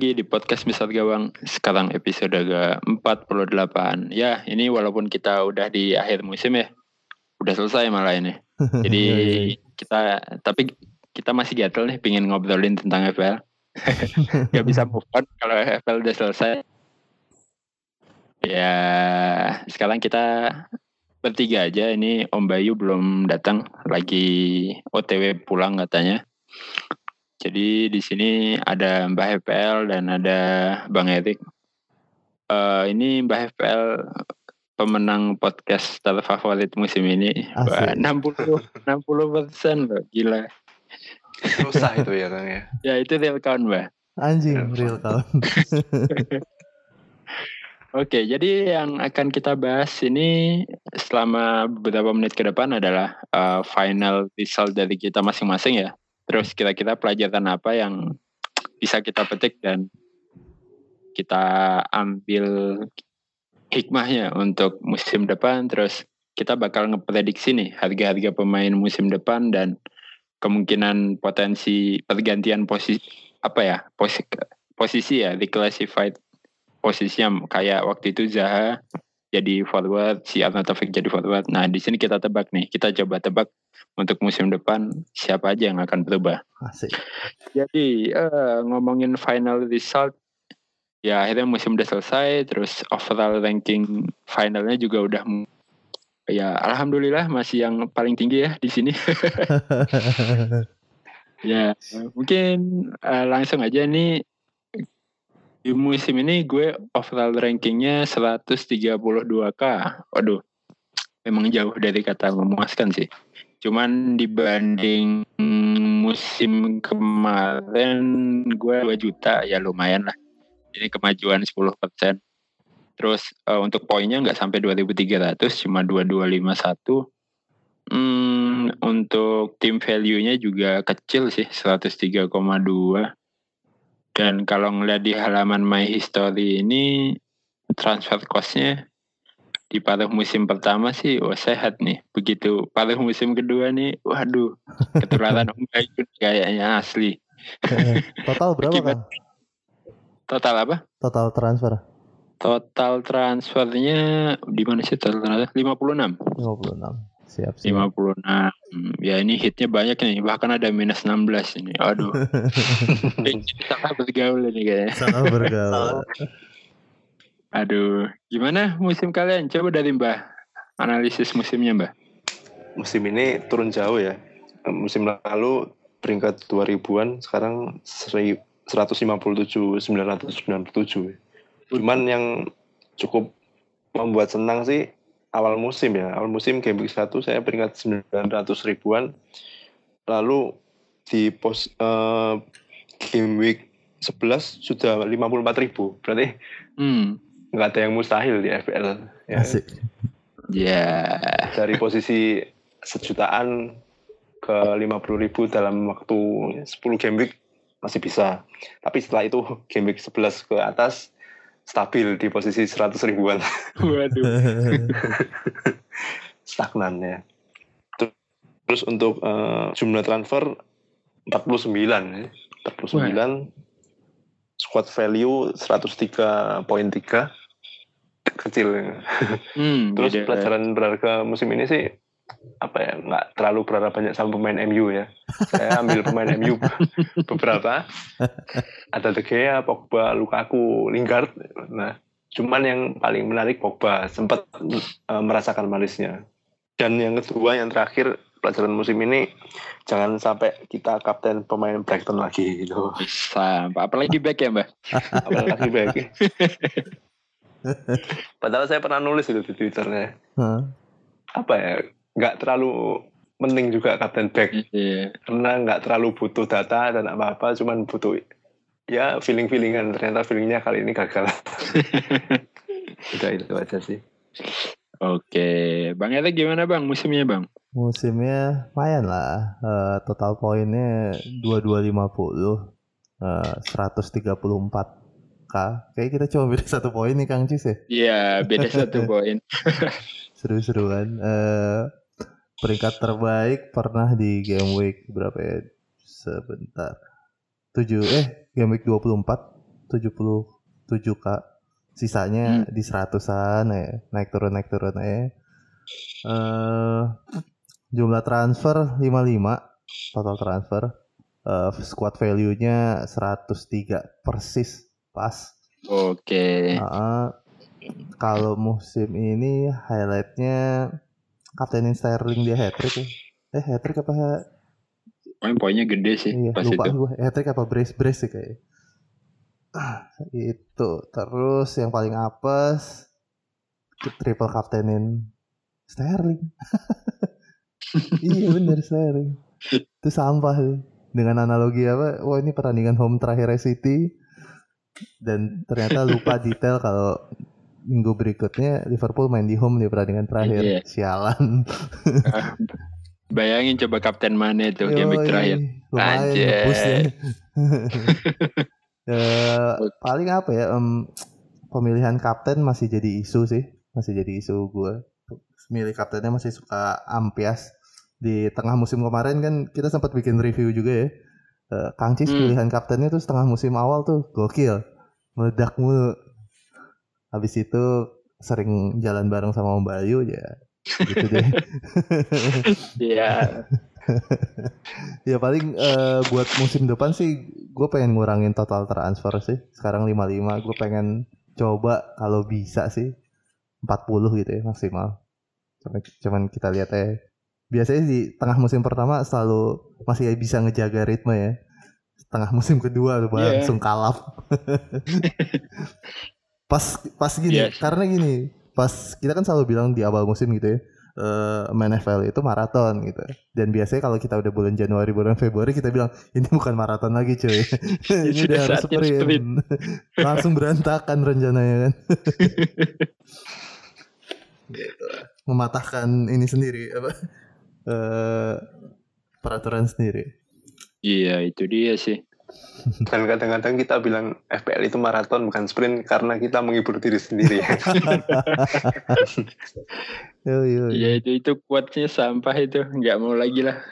lagi di podcast Misal Gawang. Sekarang episode ke-48. Ya, ini walaupun kita udah di akhir musim ya. Udah selesai malah ini. Jadi kita tapi kita masih gatel nih pingin ngobrolin tentang FPL. Gak bisa move on kalau FPL udah selesai. Ya, sekarang kita bertiga aja. Ini Om Bayu belum datang, lagi OTW pulang katanya. Jadi di sini ada Mbah FPL dan ada Bang Erik. Uh, ini Mbah FPL pemenang podcast terfavorit musim ini. Wah, 60 60 persen loh, gila. Susah itu ya Kang ya. ya itu real count Mbah. Anjing real count. Oke, jadi yang akan kita bahas ini selama beberapa menit ke depan adalah uh, final result dari kita masing-masing ya. Terus kira-kira pelajaran apa yang bisa kita petik dan kita ambil hikmahnya untuk musim depan. Terus kita bakal ngeprediksi nih harga-harga pemain musim depan dan kemungkinan potensi pergantian posisi apa ya posisi, posisi ya declassified posisinya kayak waktu itu Zaha jadi forward, si Arnautovic jadi forward. Nah di sini kita tebak nih, kita coba tebak untuk musim depan siapa aja yang akan berubah. Asik. Jadi uh, ngomongin final result ya akhirnya musim udah selesai terus overall ranking finalnya juga udah ya alhamdulillah masih yang paling tinggi ya di sini. ya mungkin uh, langsung aja nih di musim ini gue overall rankingnya 132k. Waduh, memang jauh dari kata memuaskan sih. Cuman dibanding musim kemarin gue 2 juta ya lumayan lah. Ini kemajuan 10%. Terus uh, untuk poinnya nggak sampai 2300 cuma 2251. Hmm, untuk tim value-nya juga kecil sih 103,2. Dan kalau ngeliat di halaman My History ini transfer cost-nya di paruh musim pertama sih wah sehat nih. Begitu paruh musim kedua nih, waduh, ketularan Bayu kayaknya asli. Total berapa kan? Total apa? Total transfer. Total transfernya di mana sih total transfer? 56. 56. Siap, siap. 56. Ya ini hitnya banyak nih. Bahkan ada minus 16 ini. Aduh. Salah bergaul ini kayaknya. Salah bergaul. Aduh, gimana musim kalian? Coba dari Mbah, analisis musimnya Mbah. Musim ini turun jauh ya. Musim lalu peringkat 2000-an, sekarang 157, 997. Cuman yang cukup membuat senang sih awal musim ya. Awal musim game week 1 saya peringkat 900 ribuan. Lalu di pos uh, game week 11 sudah 54 ribu. Berarti hmm nggak ada yang mustahil di FPL. Ya. Asik. Ya. Yeah. Dari posisi sejutaan ke lima puluh ribu dalam waktu 10 game week masih bisa. Tapi setelah itu game week 11 ke atas stabil di posisi 100 ribuan. Waduh. Stagnan ya. Terus untuk uh, jumlah transfer 49 ya. 49 Wah. squad value 103.3 kecil. Hmm, Terus beda. pelajaran berharga musim ini sih apa ya nggak terlalu berharap banyak sama pemain MU ya. Saya ambil pemain MU beberapa. Ada De Gea, Pogba, Lukaku, Lingard. Nah, cuman yang paling menarik Pogba sempat uh, merasakan manisnya. Dan yang kedua yang terakhir pelajaran musim ini jangan sampai kita kapten pemain Brighton lagi gitu. Bisa, apalagi back ya, Mbak. apalagi back. Padahal saya pernah nulis itu di Twitternya. Hmm. Apa ya? Nggak terlalu penting juga Kapten Back. Yeah. Karena nggak terlalu butuh data dan apa-apa, cuman butuh ya feeling-feelingan. Ternyata feelingnya kali ini gagal. Udah itu aja sih. Oke, Bang Ete gimana Bang musimnya Bang? Musimnya lumayan lah. Uh, total poinnya 2250, uh, 134 Kayak kita cuma beda satu poin nih Kang Cis ya? Iya, beda satu poin. Seru-seruan. Uh, peringkat terbaik pernah di game week berapa ya? Sebentar. Tujuh eh game week 24 77k. Sisanya di seratusan ya, naik turun naik turun ya. Eh jumlah transfer 55 total transfer. Eh squad value-nya 103 persis pas. Oke. Heeh. kalau musim ini highlightnya kaptenin Sterling dia hat trick ya. Eh hat trick apa Poin poinnya gede sih Iya, pas lupa itu. gue. Hat-trick apa brace brace sih kayak. Ah, itu. Terus yang paling apes triple kaptenin Sterling. iya bener Sterling. Itu sampah sih. Dengan analogi apa? Wah ini pertandingan home terakhir City dan ternyata lupa detail kalau minggu berikutnya Liverpool main di home di pertandingan terakhir. Iya. Sialan. Bayangin coba kapten mana itu game week Yoi, terakhir. Ya. Eh, paling apa ya em, pemilihan kapten masih jadi isu sih masih jadi isu gue milih kaptennya masih suka ampias di tengah musim kemarin kan kita sempat bikin review juga ya Eh, Kang Cis Hmm. pilihan kaptennya tuh setengah musim awal tuh gokil meledak mulu habis itu sering jalan bareng sama Om Bayu ya gitu deh. Iya. ya paling eh, buat musim depan sih gue pengen ngurangin total transfer sih. Sekarang 55 gue pengen coba kalau bisa sih 40 gitu ya maksimal. Cuman, cuman kita lihat ya biasanya di tengah musim pertama selalu masih bisa ngejaga ritme ya. Tengah musim kedua tuh Iya. langsung kalap pas pas gini Yes. karena gini pas kita kan selalu bilang di awal musim gitu ya eh main NFL itu maraton gitu dan biasanya kalau kita udah bulan Januari bulan Februari kita bilang ini bukan maraton lagi cuy ini udah harus sprint sprint. langsung berantakan rencananya kan Gitu. mematahkan ini sendiri apa eh peraturan sendiri Iya, itu dia sih. Dan kadang-kadang kita bilang FPL itu maraton bukan sprint karena kita menghibur diri sendiri. yo yo Iya, itu itu kuatnya sampah itu. nggak mau lagi lah.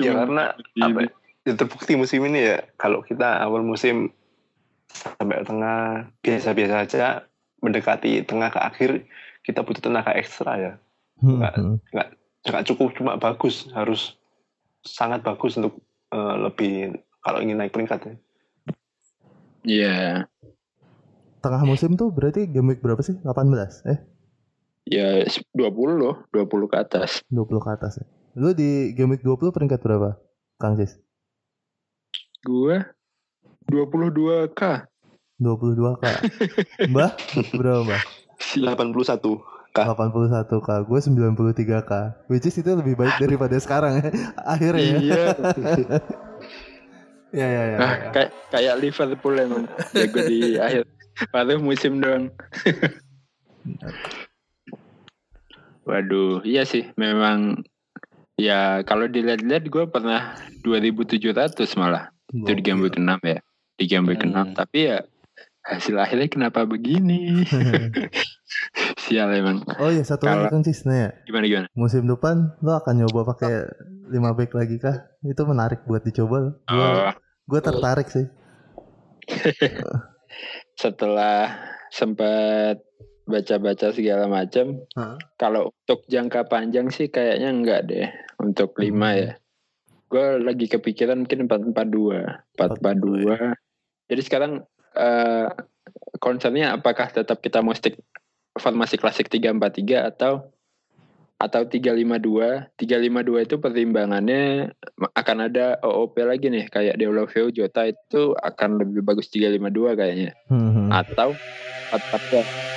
ya karena apa ya, ya terbukti musim ini ya kalau kita awal musim sampai tengah biasa-biasa aja mendekati tengah ke akhir kita butuh tenaga ekstra ya Nggak. nggak cukup cuma bagus harus sangat bagus untuk eh, lebih kalau ingin naik peringkat ya. Iya. tengah musim tuh berarti game week berapa sih 18 eh Ya 20 loh, 20 ke atas. 20 ke atas ya lu di game week 20 peringkat berapa Kang Cis Gua 22k. 22 k Mbah berapa Mbah 81 Kah? 81 k gue 93 k which is itu lebih baik daripada sekarang ya akhirnya ya Iya. ya ya ya, Ah, ya. kayak kayak Liverpool emang jago di akhir paruh musim doang. Waduh, iya sih memang ya kalau dilihat-lihat gue pernah 2700 malah itu di game week 6 ya. Di game week Hmm. 6 tapi ya hasil akhirnya kenapa begini? Sial emang. oh iya satu lagi Cis nih ya Gimana gimana? musim depan lo akan nyoba pakai 5 back lagi kah itu menarik buat dicoba gue Oh, gue tertarik sih setelah sempat baca-baca segala macam Hah? kalau untuk jangka panjang sih kayaknya enggak deh untuk lima Hmm. ya gue lagi kepikiran mungkin 442 442 jadi sekarang eh concernnya apakah tetap kita mau stick formasi klasik 343 atau atau 352 352 itu pertimbangannya akan ada OOP lagi nih kayak Deulofeu Jota itu akan lebih bagus 352 kayaknya. Hmm, atau 442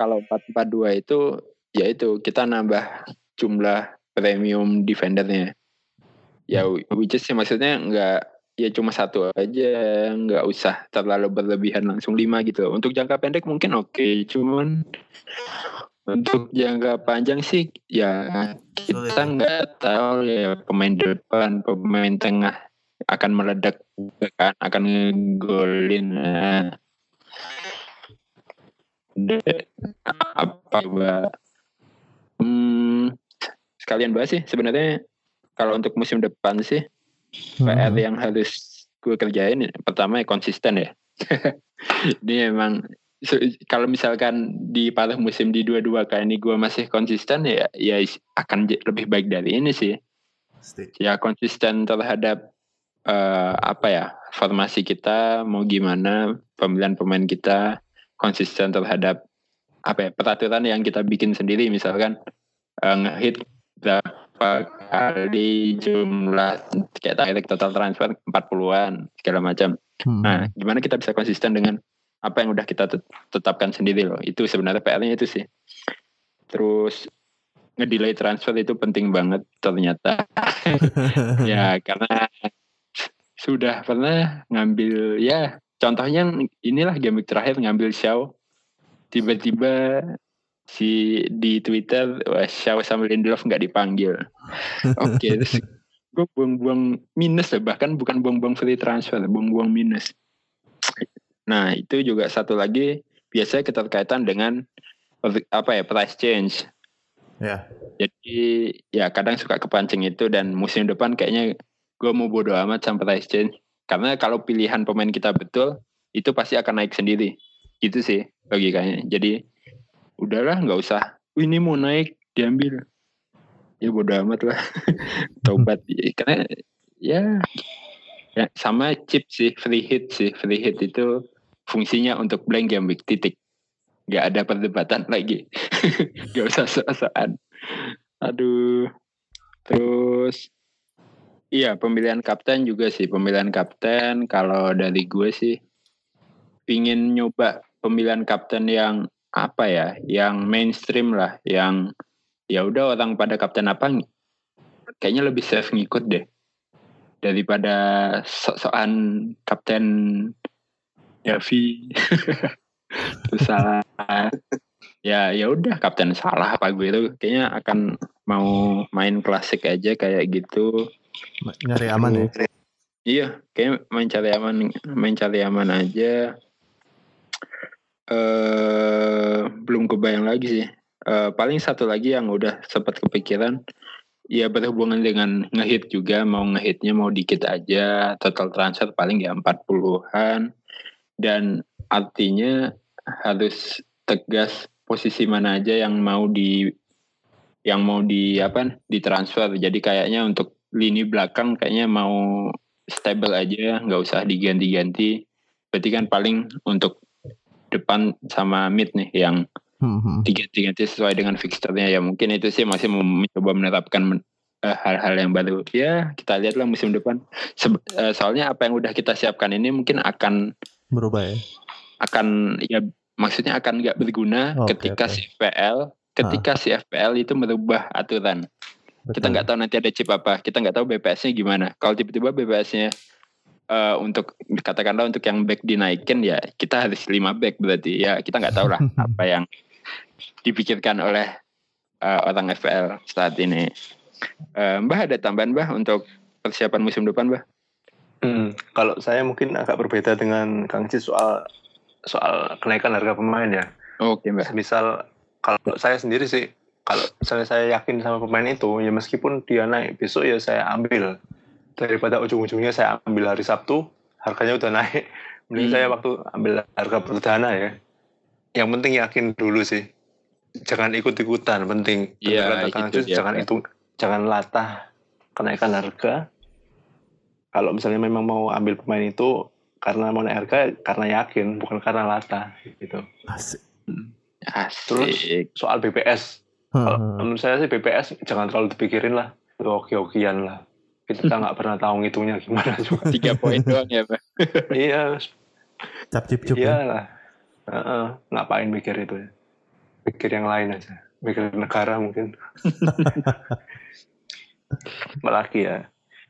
kalau 442 itu ya itu kita nambah jumlah premium defendernya. Ya which is maksudnya nggak ya cuma satu aja. Nggak usah terlalu berlebihan langsung lima gitu. Untuk jangka pendek mungkin oke cuman untuk jangka panjang sih ya kita nggak tahu ya pemain depan pemain tengah akan meledak kan akan ngegolin nah. De- apa gua hmm, sekalian bahas sih sebenarnya kalau untuk musim depan sih PR Hmm. yang harus gue kerjain pertama ya konsisten ya. ini emang se- kalau misalkan di paruh musim di dua-dua kali ini gue masih konsisten ya ya akan lebih baik dari ini sih. Ya konsisten terhadap eh, apa ya formasi kita mau gimana pemilihan pemain kita konsisten terhadap apa ya peraturan yang kita bikin sendiri misalkan eh, ngehit berapa kali jumlah kayak direct total transfer 40-an segala macam. Hmm. Nah, gimana kita bisa konsisten dengan apa yang udah kita tet- tetapkan sendiri loh. Itu sebenarnya PR-nya itu sih. Terus ngedelay transfer itu penting banget ternyata. ya karena sudah pernah ngambil ya contohnya inilah game terakhir ngambil Xiao tiba-tiba si di Twitter wah, Xiao sama Lindelof nggak dipanggil. Oke, terus gue buang-buang minus ya bahkan bukan buang-buang free transfer, buang-buang minus. Nah itu juga satu lagi biasanya keterkaitan dengan apa ya price change. Ya. Jadi ya kadang suka kepancing itu dan musim depan kayaknya gue mau bodo amat sama price change karena kalau pilihan pemain kita betul itu pasti akan naik sendiri. Itu sih logikanya. Jadi udahlah nggak usah. "Wih, ini mau naik diambil. Ya bodo amat lah. Tobat karena ya ya sama chip sih free hit sih. Free hit itu fungsinya untuk blank game week titik. Nggak ada perdebatan lagi. Nggak usah sok-sokan. Aduh. Terus iya pemilihan kapten juga sih. Pemilihan kapten kalau dari gue sih pingin nyoba pemilihan kapten yang apa ya yang mainstream lah yang ya udah orang pada kapten apa kayaknya lebih safe ngikut deh daripada sok-sokan kapten Davi. Terus salah. Ya ya udah kapten salah apa gue itu kayaknya akan mau main klasik aja kayak gitu. Nyari aman ya. iya kayak main cari aman main cari aman aja eh belum kebayang lagi sih. Eh, paling satu lagi yang udah sempat kepikiran ya berhubungan dengan ngehit juga mau ngehitnya mau dikit aja total transfer paling ya 40-an dan artinya harus tegas posisi mana aja yang mau di yang mau di apa ditransfer jadi kayaknya untuk lini belakang kayaknya mau stable aja nggak usah diganti-ganti. Berarti kan paling untuk depan sama mid nih yang Hmm, hmm. diganti-ganti sesuai dengan fixturnya ya mungkin itu sih masih mencoba menerapkan men- eh, hal-hal yang baru ya kita lihatlah musim depan Se- eh, soalnya apa yang udah kita siapkan ini mungkin akan Berubah ya. akan ya maksudnya akan nggak berguna Oke, ketika oke. si FPL ketika si FPL itu merubah aturan kita Betul. nggak tahu nanti ada chip apa kita nggak tahu BPS-nya gimana kalau tiba-tiba BPS-nya eh, untuk katakanlah untuk yang back dinaikin ya kita harus 5 back berarti. Ya kita nggak tahu lah apa yang dipikirkan oleh eh, orang FPL saat ini. Eh, Mbah ada tambahan Mbah untuk persiapan musim depan Mbah? Hmm, kalau saya mungkin agak berbeda dengan Kang Cis soal soal kenaikan harga pemain ya. oke Mbah. Misal kalau saya sendiri sih kalau misalnya saya yakin sama pemain itu ya meskipun dia naik besok ya saya ambil daripada ujung-ujungnya saya ambil hari Sabtu harganya udah naik. Mending Hmm. saya waktu ambil harga perdana ya. Yang penting yakin dulu sih. Jangan ikut-ikutan penting. Iya, kata Kang itu dia, jangan itu jangan latah kenaikan harga. Kalau misalnya memang mau ambil pemain itu karena mau naik harga karena yakin bukan karena latah gitu. Asik. asik. Soal BPS Hmm, Kalau menurut saya sih BPS jangan terlalu dipikirin lah. Oke-okean lah. Kita nggak pernah tahu ngitungnya gimana juga. tiga poin doang ya Mbah iya, Cap cip cup iya ya. lah. Heeh, ngapain mikir itu ya? Mikir yang lain aja. Mikir negara mungkin. Apalagi ya.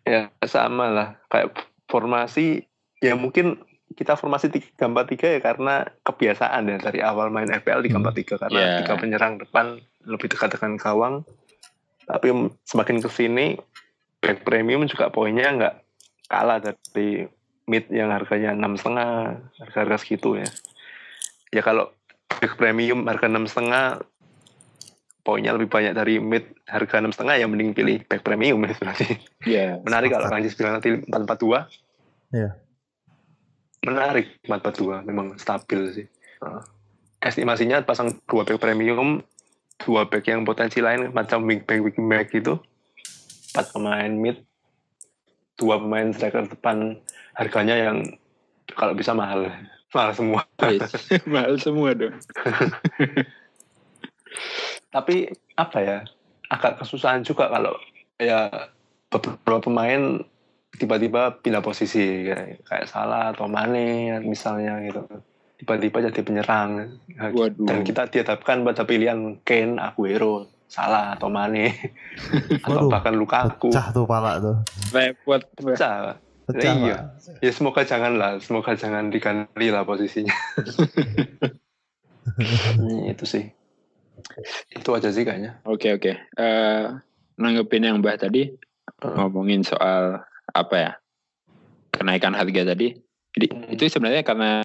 Ya sama lah. Kayak formasi, ya mungkin kita formasi 3-4-3 ya karena kebiasaan ya dari awal main FPL 3-4-3 karena Yeah. tiga penyerang depan lebih dekat dengan gawang tapi semakin ke sini back premium juga poinnya nggak kalah dari mid yang harganya enam setengah harga-harga segitu ya ya kalau back premium harga enam setengah poinnya lebih banyak dari mid harga enam setengah ya mending pilih back premium ya berarti. Iya. Menarik kalau. Rancis bilang nanti 442. Iya. Menarik 442 memang stabil sih. Nah, estimasinya pasang dua back premium, dua back yang potensi lain macam wing back wing back gitu. Empat pemain mid, dua pemain striker depan harganya yang kalau bisa mahal. Mahal semua. Mahal semua dong. Tapi apa ya? Agak kesusahan juga kalau ya beberapa pemain tiba-tiba pindah posisi kayak, kayak salah atau Mane misalnya gitu. Tiba-tiba jadi penyerang. Waduh. Dan kita dihadapkan pada pilihan Kane, Aguero, Salah atau Mane atau Waduh, bahkan Lukaku. Pecah tuh pala tuh. Repot. Pecah. Pecah Iya. Ya semoga jangan lah, semoga jangan diganti lah posisinya. Hmm, itu sih. Itu aja sih kayaknya. Oke oke. Eh, nanggepin yang Mbah tadi Hmm. ngomongin soal apa ya kenaikan harga tadi. Jadi, Hmm. Itu sebenarnya karena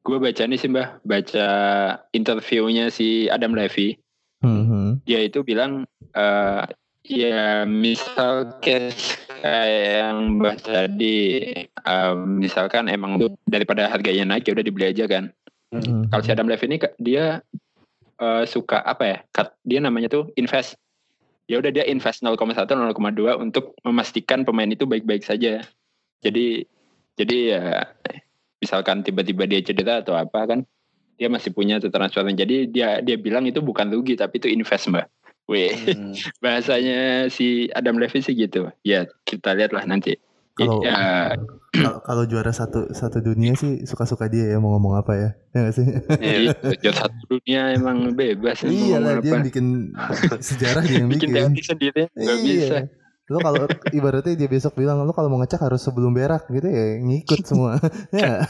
gue baca nih sih Mbah, baca interviewnya si Adam Levy. Dia itu bilang eh, ya misal case kayak yang Mbah tadi, eh, misalkan emang daripada harganya naik ya udah dibeli aja kan. Hmm. Kalau si Adam Levine ini dia eh, suka apa ya? Dia namanya tuh invest. Ya udah dia invest 0,1 0,2 untuk memastikan pemain itu baik-baik saja. Jadi jadi ya misalkan tiba-tiba dia cedera atau apa kan dia masih punya tuh transferan. Jadi dia dia bilang itu bukan rugi tapi itu invest, Mbak. Weh, Hmm. bahasanya si Adam Levine sih gitu. Ya, kita lihatlah nanti. Kalau Ya, kalau- kalau juara satu satu dunia sih suka-suka dia ya mau ngomong apa ya. Ya nggak sih? Iya. Iya, satu dunia emang bebas. Iya lah dia apa. yang bikin sejarah dia yang bikin bikin. teori sendiri nggak Iya. bisa. Lo kalau ibaratnya dia besok bilang lo kalau mau ngecek harus sebelum berak gitu ya ngikut semua. ya.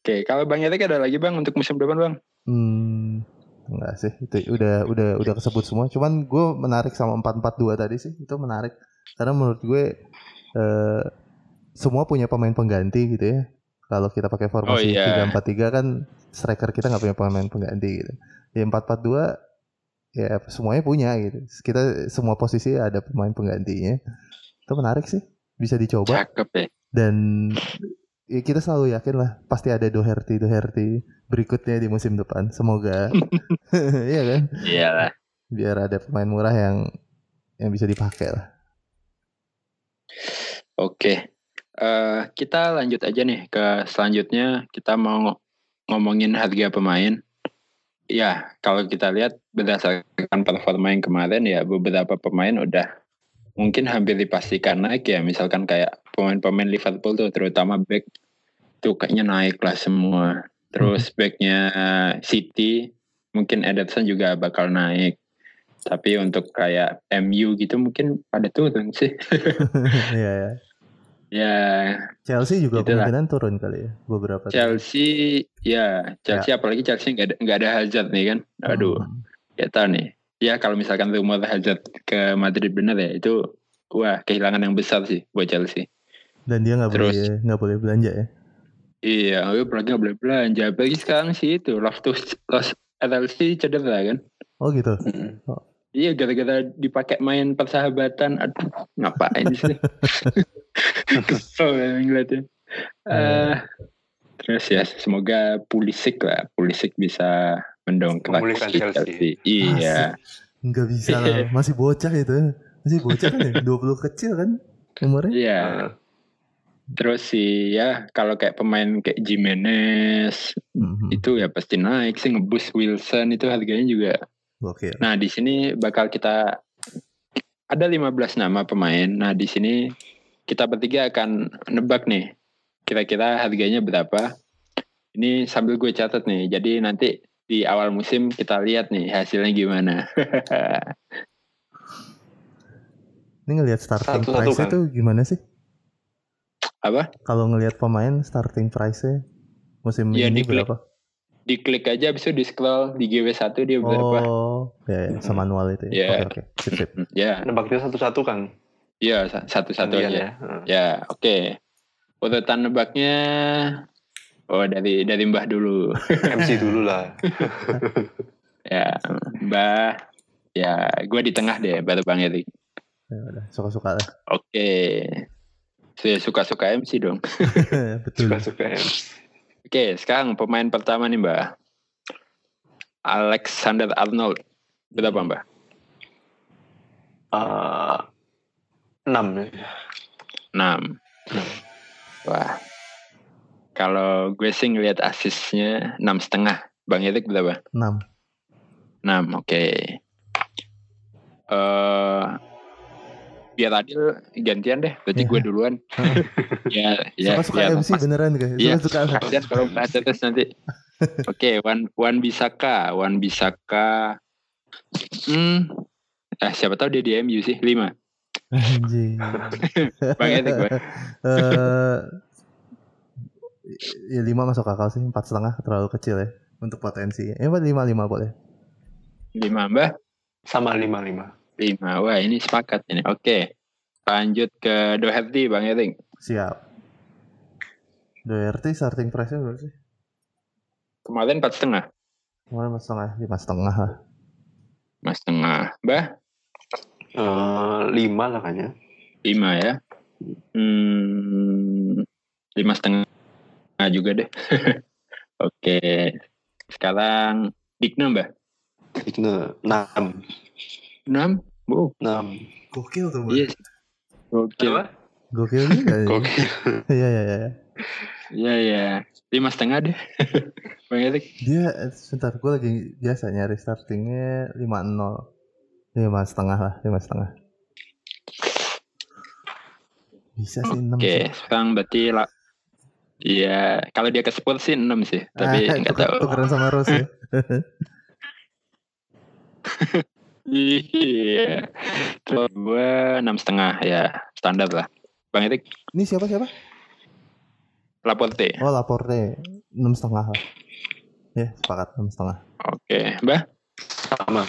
Oke, kalau Bang Erik ada lagi Bang untuk musim depan Bang? Hmm, enggak sih itu udah udah udah kesebut semua. Cuman gue menarik sama 442 tadi sih itu menarik karena menurut gue eh, semua punya pemain pengganti gitu ya. Kalau kita pakai formasi Oh, iya. 343 kan striker kita nggak punya pemain pengganti gitu. Ya 442 ya semuanya punya gitu. Kita semua posisi ada pemain penggantinya. Itu menarik sih. Bisa dicoba Cakep ya. dan ya kita selalu yakin lah pasti ada Doherty Doherty berikutnya di musim depan semoga iya kan Iyalah. biar ada pemain murah yang yang bisa dipakai lah Oke. Eh, kita lanjut aja nih ke selanjutnya kita mau ngo- ngomongin harga pemain. Ya, kalau kita lihat berdasarkan performa yang kemarin ya beberapa pemain udah mungkin hampir dipastikan naik ya. Misalkan kayak pemain-pemain Liverpool tuh terutama back tuh kayaknya naik lah semua. Terus backnya City mungkin Ederson juga bakal naik. Tapi untuk kayak MU gitu mungkin pada turun sih. Iya ya ya Chelsea juga Itulah. kemungkinan turun kali ya beberapa. Chelsea ya Chelsea apalagi Chelsea nggak ada nggak ada Hazard nih kan aduh Hmm. ya tahu nih ya kalau misalkan rumor Hazard ke Madrid bener ya itu wah kehilangan yang besar sih buat Chelsea dan dia nggak boleh nggak boleh belanja ya? Iya apalagi nggak boleh belanja. Apalagi sekarang sih itu Loftus Los LLC cedera kan? Oh gitu? Hmm. iya gara-gara dipakai main persahabatan. Aduh ngapain sih? Kesel ya ngeliatnya. Eh, terus ya semoga Pulisic lah. Pulisic bisa mendongkrak Memulihkan Chelsea. iya. Nggak bisa lah. Masih bocah itu. Masih bocah kan ya? 20 kecil kan? Umurnya? Iya. Ah, terus sih ya kalau kayak pemain kayak Jimenez Mhm. itu ya pasti naik sih ngebus Wilson itu harganya juga Gokil. nah di sini bakal kita ada 15 nama pemain nah di sini kita bertiga akan nebak nih kira-kira harganya berapa ini sambil gue catat nih jadi nanti di awal musim kita lihat nih hasilnya gimana Ini ngelihat starting Satu-satu price-nya kan? tuh gimana sih? Apa Kalau ngelihat pemain starting price-nya musim Iya, ini diklik. berapa? diklik aja habis itu di scroll di GW1 dia berapa Oh, ya, ya, sama manual itu Iya. ya. Oke, oke. Sip, sip. ya nebaknya satu-satu kan Iya, sa- satu-satu aja. ya. Ya, oke. Urutan nebaknya Oh dari dari Mbah dulu. MC dulu lah. ya Mbah. Ya gue di tengah deh baru Bang Erik. Ya udah, suka-suka lah. Oke. Saya suka-suka MC dong. Betul. Suka-suka MC. Oke, sekarang pemain pertama nih Mbak. Alexander Arnold. Berapa Mbak? Eh, enam ya. 6. Wah. Kalau gue sih ngeliat asisnya enam setengah. Bang Erik berapa? 6. 6, oke. Eh biar adil gantian deh. Berarti gue duluan. ya, ya, suka-suka ya, MC pas- beneran guys. Iya, Suka suka. kasihan kalau bahas terus nanti. Oke, Wan Wan Bisaka, Wan Bisaka. Hmm, eh, siapa tahu dia di MU sih, 5. Anjing. Bang Erik, Bang. Eh ya lima masuk akal sih empat setengah terlalu kecil ya untuk potensi. Eh apa lima lima boleh. 5 Mbak. Sama lima-lima. 5. Wah, ini sepakat ini. Oke. Lanjut ke Doherty, Bang Erik. Siap. Doherty starting price-nya berapa sih? Kemarin 4 setengah. Kemarin empat setengah, lima setengah lah. Mas setengah. Mbah, Eh, lima lah kayaknya. 5 ya. Hmm, 5 setengah juga deh. Oke. Sekarang Digna, Mbak. Itu enam. 6. Wow, Enam. Gokil tuh, iya. sih. Gokil. Gokil juga ya. Oke. Iya iya iya. Iya, iya. Lima setengah deh. Bang Erik. Dia sebentar gue lagi biasa nyari startingnya lima nol. Lima setengah lah, lima setengah. Bisa sih enam. Oke, sih. sekarang berarti lah. Iya, kalau dia ke Spurs sih 6 sih, tapi Ah, nggak tuker- tahu. Tukeran sama Rose ya. Iya. Terus gue enam setengah ya, standar lah. Bang Erik, Ini siapa siapa? Laporte. Oh Laporte enam setengah lah. Ya sepakat enam setengah. Oke, Mbah Sama.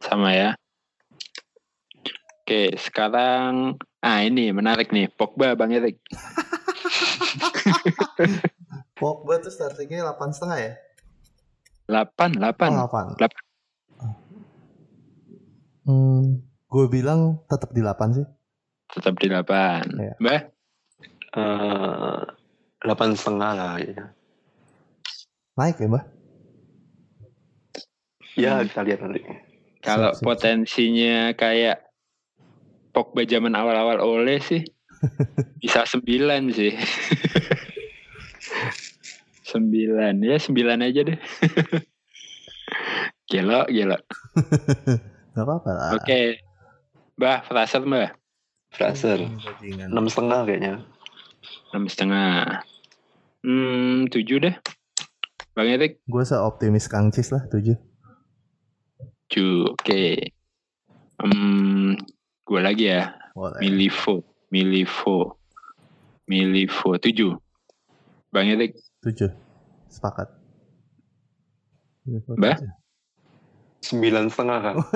sama ya. Oke, sekarang ah ini menarik nih, Pogba Bang Erik. Pogba tuh startingnya delapan setengah ya? 8, 8. Oh, delapan. Delapan. Hmm, gue bilang tetap di delapan sih. Tetap di 8. Iya. Mbah, Eh, Delapan setengah lah kayaknya. Naik ya mbak? Ya kita lihat nanti. kalau Siap, siap, potensinya kayak Pogba zaman awal-awal oleh sih bisa 9 sih. 9 ya 9 aja deh. gila, gila. Gak apa-apa lah. Oke. Mbah, Fraser Mbah. Fraser. Bajingan. Enam setengah kayaknya. enam setengah. Hmm, tujuh deh. Bang Erik, Gue seoptimis Kang Cis lah tujuh. tujuh. Oke. Hmm, gue lagi ya. Boleh. Milivo, Milivo, Milivo. Tujuh. Bang Erik, Tujuh. Sepakat. Mbak? Sembilan setengah kan.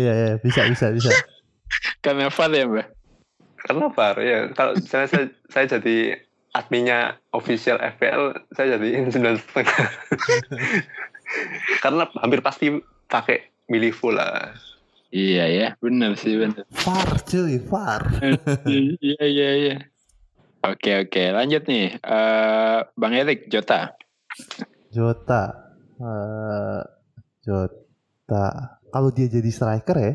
Iya iya bisa bisa bisa. karena VAR ya Mbak? Karena VAR ya. Kalau misalnya saya, saya jadi adminnya official FPL, saya jadi sembilan setengah. Karena hampir pasti pakai Milivo lah. Iya ya, benar sih benar. Far cuy far. iya iya iya. Oke oke, lanjut nih. Eh Bang Erik, Jota. Jota. Eh Jota. Kalau dia jadi striker ya.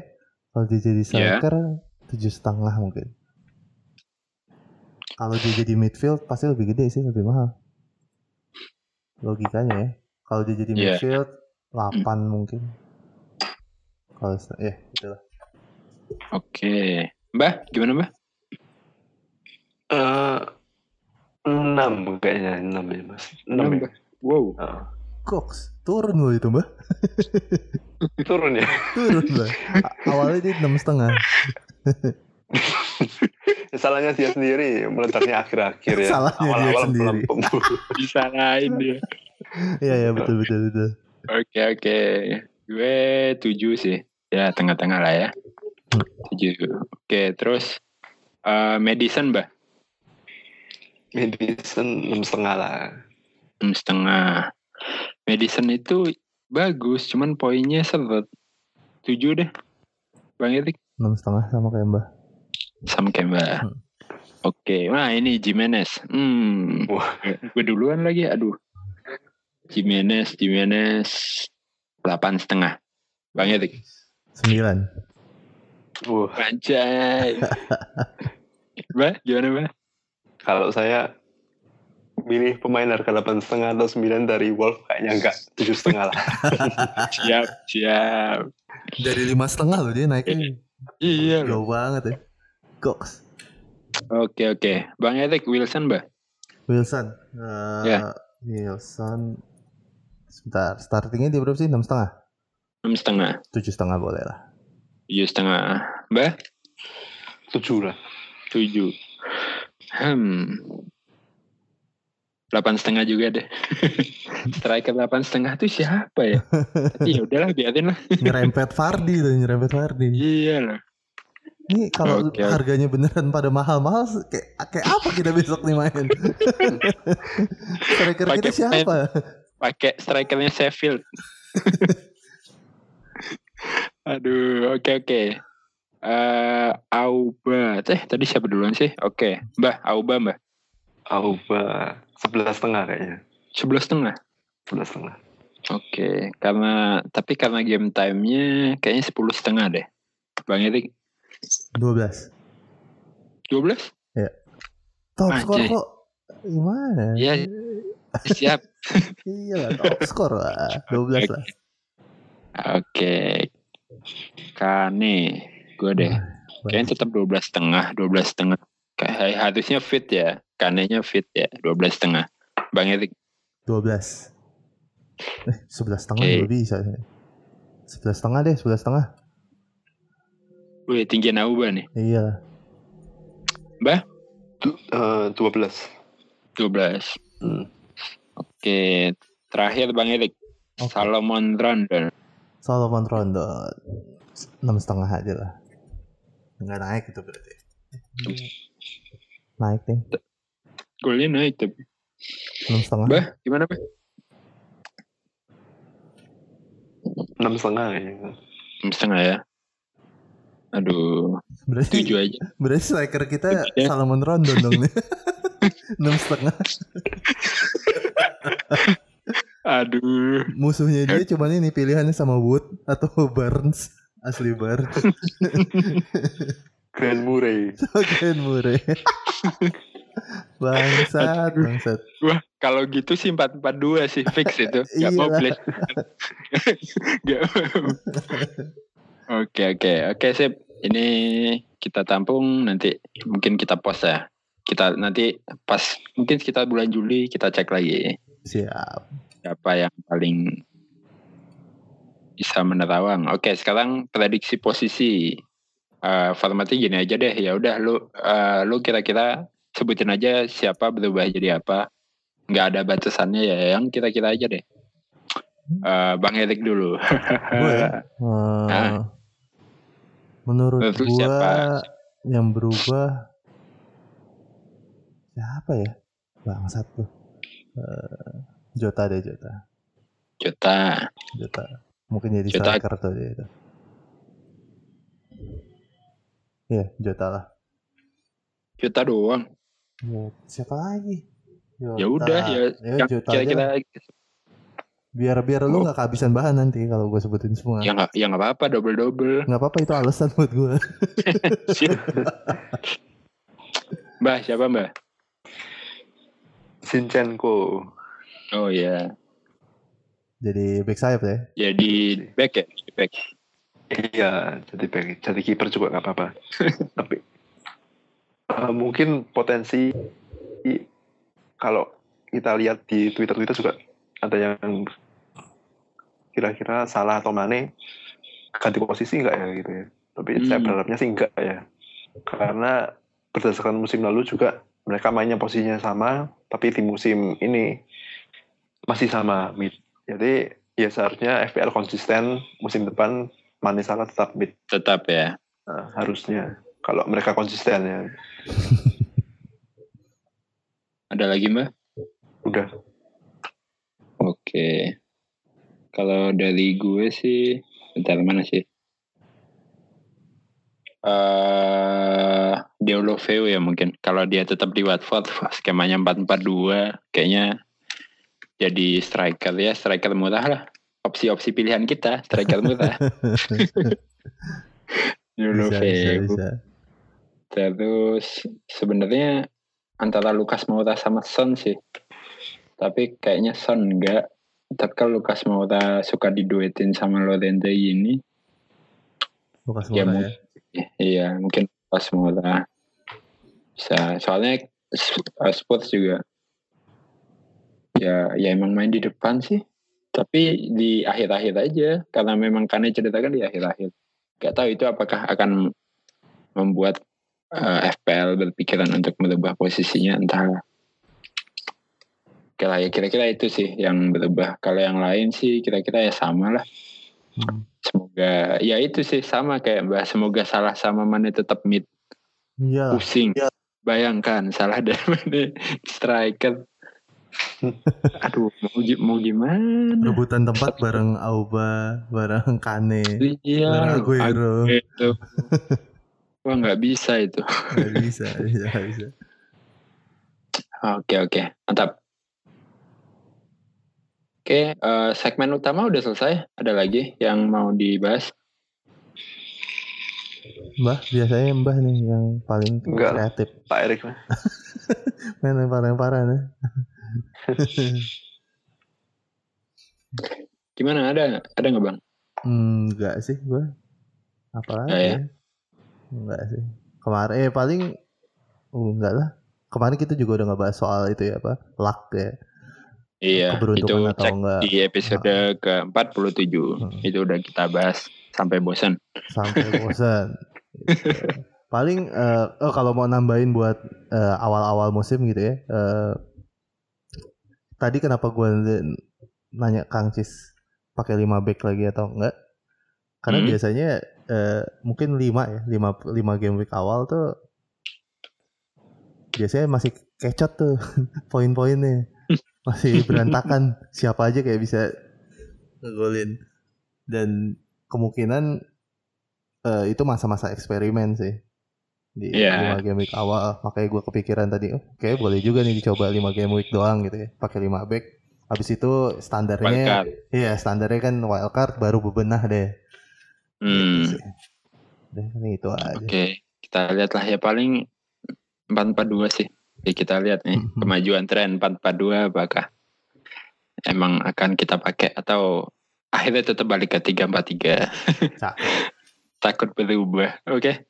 Kalau dia jadi striker tujuh setengah mungkin. Kalau dia jadi midfield pasti lebih gede sih lebih mahal. Logikanya ya. Kalau dia jadi Iya. midfield 8 mungkin. Kalau ya itulah. Oke. Mbah, gimana Mbah? Eh, enam kayaknya enam ya mas. Enam ya. Mbah. Wow. Ah. Cox turun loh itu mbak. turun ya. Turun mbak. A- awalnya dia enam setengah. Salahnya dia sendiri meledaknya akhir-akhir ya. Salahnya dia Awal-awal sendiri. melempem. Disalahin dia. Iya ya betul betul betul. Oke oke. Gue tujuh sih. Ya tengah-tengah lah ya. Tujuh. Oke terus eh Madison Mbah. Madison enam setengah lah. enam setengah. Madison itu bagus, cuman poinnya seret. Tujuh deh. Bang Erik enam setengah sama kayak Mbah. sama kayak Mbak. Hmm. Oke, nah ini Jimenez. Hmm, Wah. gue duluan lagi, aduh. Jimenez, Jimenez, delapan setengah. Bang Erik, Sembilan. Wah, anjay. Mbak, gimana Mbak? kalau saya milih pemain harga delapan setengah atau sembilan dari Wolf kayaknya enggak tujuh setengah lah. Siap, siap. Dari lima setengah loh dia naiknya. Iya loh. Jauh banget ya. Goks. Oke, oke. Bang Erik, Wilson Mbak? Wilson. Eh, Ya. Wilson. Sebentar, startingnya dia berapa sih? Enam setengah? Enam setengah, Tujuh setengah boleh lah. tujuh setengah. Mbak? Tujuh lah. Tujuh. Hmm. Delapan setengah juga deh. Striker delapan setengah tuh siapa ya? Tapi ya udahlah biarin lah. Nyerempet Fardi tuh, nyerempet Fardi. Iya lah. Ini kalau oke. harganya beneran pada mahal-mahal, kayak kayak apa kita besok nih main? Striker kita Pakai siapa? Pakai strikernya Sheffield. Aduh, oke oke. Eh, Auba, eh tadi siapa duluan sih? Oke, Mbah, Auba Mbah. Auba sebelas setengah kayaknya. Sebelas setengah. Sebelas setengah. Oke, karena tapi karena game time-nya kayaknya sepuluh setengah deh. Bang Erik, 12. 12? Top Anjay. skor kok gimana? Iya. Siap. Iya lah, top skor lah. 12 lah. Oke. Kane, gue deh. Kayaknya tetap 12 setengah, 12 setengah. Kayak harusnya fit ya. Kanenya fit ya, 12 setengah. Bang Erik, 12. Eh, 11 setengah Oke. juga bisa. 11 setengah deh, 11 setengah. wih tinggi Auba nih. Iya. Eh, Dua belas. 12. Hmm. Oke, terakhir Bang Erik. Oke. Salomon Rondon. Solomon Rondon. 6 setengah aja lah. Enggak naik itu berarti. Naik deh. Golnya naik tapi. 6 setengah. Bah, gimana Bah? Enam setengah kayaknya. Enam setengah ya. Aduh, Berarti tujuh aja. berarti striker kita ya. Salomon Rondon dong nih. 6 setengah. Aduh. Musuhnya dia cuman ini pilihannya sama Wood atau Barnes. Asli Barnes. Grand Murray. Oke Murray. Bangsat, bangsat. Wah, kalau gitu sih 442 sih fix itu. Gak mau Iyalah. play. Gak mau. Oke, oke. Oke, sip. Ini kita tampung nanti mungkin kita post ya. Kita nanti pas mungkin sekitar bulan Juli kita cek lagi Siap. siapa yang paling bisa menerawang. Oke, sekarang prediksi posisi. Eh, formatnya gini aja deh. Ya udah lu eh, lu kira-kira sebutin aja siapa berubah jadi apa. Nggak ada batasannya ya, yang kira-kira aja deh. Eh, Bang Erik dulu. Gue ya? Nah. menurut Menurut gua siapa? yang berubah siapa ya? Bangsat tuh. Eh, Jota deh Jota. Jota. Jota. Mungkin jadi Jota. striker tuh dia itu. Iya, Jota lah. Jota doang. Ya, siapa lagi? Jota. Ya udah ya, Ya, yang Jota lah. Biar biar lu nggak kehabisan bahan nanti kalau gue sebutin semua. ya nggak ya nggak apa-apa double double. Nggak apa-apa itu alasan buat gue. mbak siapa mbak? Sinchenko. Oh ya, Jadi back sayap ya. jadi back ya, Jadi back. Iya, jadi back, jadi kiper juga nggak apa-apa. Tapi eh, mungkin potensi kalau kita lihat di Twitter Twitter juga ada yang kira-kira salah atau Mane ganti posisi nggak ya gitu ya. Tapi saya Hmm. berharapnya sih enggak ya. Karena berdasarkan musim lalu juga mereka mainnya posisinya sama, tapi di musim ini masih sama mid. Jadi ya seharusnya FPL konsisten musim depan Mane Salah tetap mid Tetap ya. Nah, harusnya kalau mereka konsisten ya. Ada lagi mbak? Udah. Oke. Kalau dari gue sih, bentar mana sih? Eh, Deulofeu ya mungkin. Kalau dia tetap di Watford, skemanya 4-4-2, kayaknya jadi striker ya, striker murah lah. Opsi-opsi pilihan kita, striker murah. bisa, bisa, Deulofeu. bisa. Terus sebenarnya antara Lukas Moura sama Son sih. Tapi kayaknya Son enggak. Tapi kalau Lukas Moura suka diduetin sama Lorente ini, Lukas Ya, Moura mau- ya. iya mungkin Lukas Moura bisa. Soalnya uh, Spurs juga ya ya emang main di depan sih. Tapi di akhir-akhir aja karena memang Kane cedera kan di akhir-akhir. Gak tahu itu apakah akan membuat uh, FPL berpikiran untuk merubah posisinya entah Oke lah ya kira-kira itu sih yang berubah. Kalau yang lain sih kira-kira ya sama lah. Hmm. Semoga ya itu sih sama kayak Mbak. Semoga salah sama Mane tetap mid Iya. pusing. Iya. Bayangkan salah dari Mane striker. Aduh mau, mau gimana? Rebutan tempat bareng Auba, bareng Kane, Iya. bareng Aguero. Itu. Wah nggak bisa itu. Gak bisa, bisa, bisa. Oke oke mantap. Oke eh, segmen utama udah selesai. Ada lagi yang mau dibahas? Mbah, biasanya Mbah nih yang paling Enggak. kreatif. Pak Erik mah. Main lempar-lemparan ya. Gimana ada ada nggak bang? Hmm, enggak sih gua. Apa Enggak ya? ya? Enggak sih. Kemarin eh paling oh, enggak lah. Kemarin kita juga udah nggak bahas soal itu ya apa? Luck ya. Iya, itu atau cek enggak. di episode ke-47. Hmm. Itu udah kita bahas sampai bosan. sampai bosan. Gitu. Paling eh, oh kalau mau nambahin buat eh, awal-awal musim gitu ya. eh, tadi kenapa gue nanya Kang Cis pakai 5 back lagi atau enggak? Karena Hmm. biasanya eh, mungkin 5 ya, 5 5 game week awal tuh biasanya masih kecot tuh poin-poinnya. Masih berantakan. Siapa aja kayak bisa ngegolin. Dan kemungkinan eh, itu masa-masa eksperimen sih di Iya. 5 game week awal makanya gue kepikiran tadi oh, kayak boleh juga nih dicoba 5 game week doang gitu ya pakai 5 back habis itu standarnya iya standarnya kan wildcard baru bebenah deh Hmm, Gitu. Udah, ini itu aja Oke, kita lihat lah ya paling 442 sih. Oke, kita lihat nih Mhm. kemajuan tren 442 apakah emang akan kita pakai atau akhirnya tetap balik ke 343. Cakep. Takut berubah. Oke.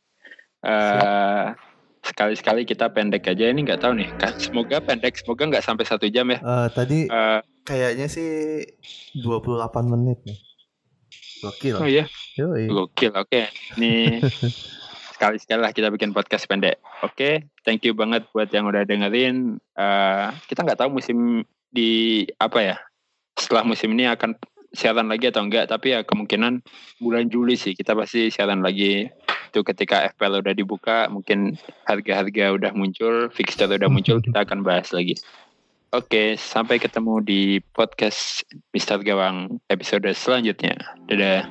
Eh, sekali-sekali kita pendek aja ini nggak tahu nih. Kan semoga pendek, semoga nggak sampai satu jam ya. Eh, tadi Eh, kayaknya sih 28 menit nih gokil oh iya, Yoi. gokil. Oke, ini sekali-sekali lah kita bikin podcast pendek. Oke, thank you banget buat yang udah dengerin. Eh, kita nggak tahu musim di apa ya. Setelah musim ini akan siaran lagi atau enggak, tapi ya kemungkinan bulan Juli sih kita pasti siaran lagi. Itu ketika FPL udah dibuka, mungkin harga-harga udah muncul, fixture udah muncul, kita akan bahas lagi. Oke, sampai ketemu di podcast Mister Gawang episode selanjutnya. Dadah.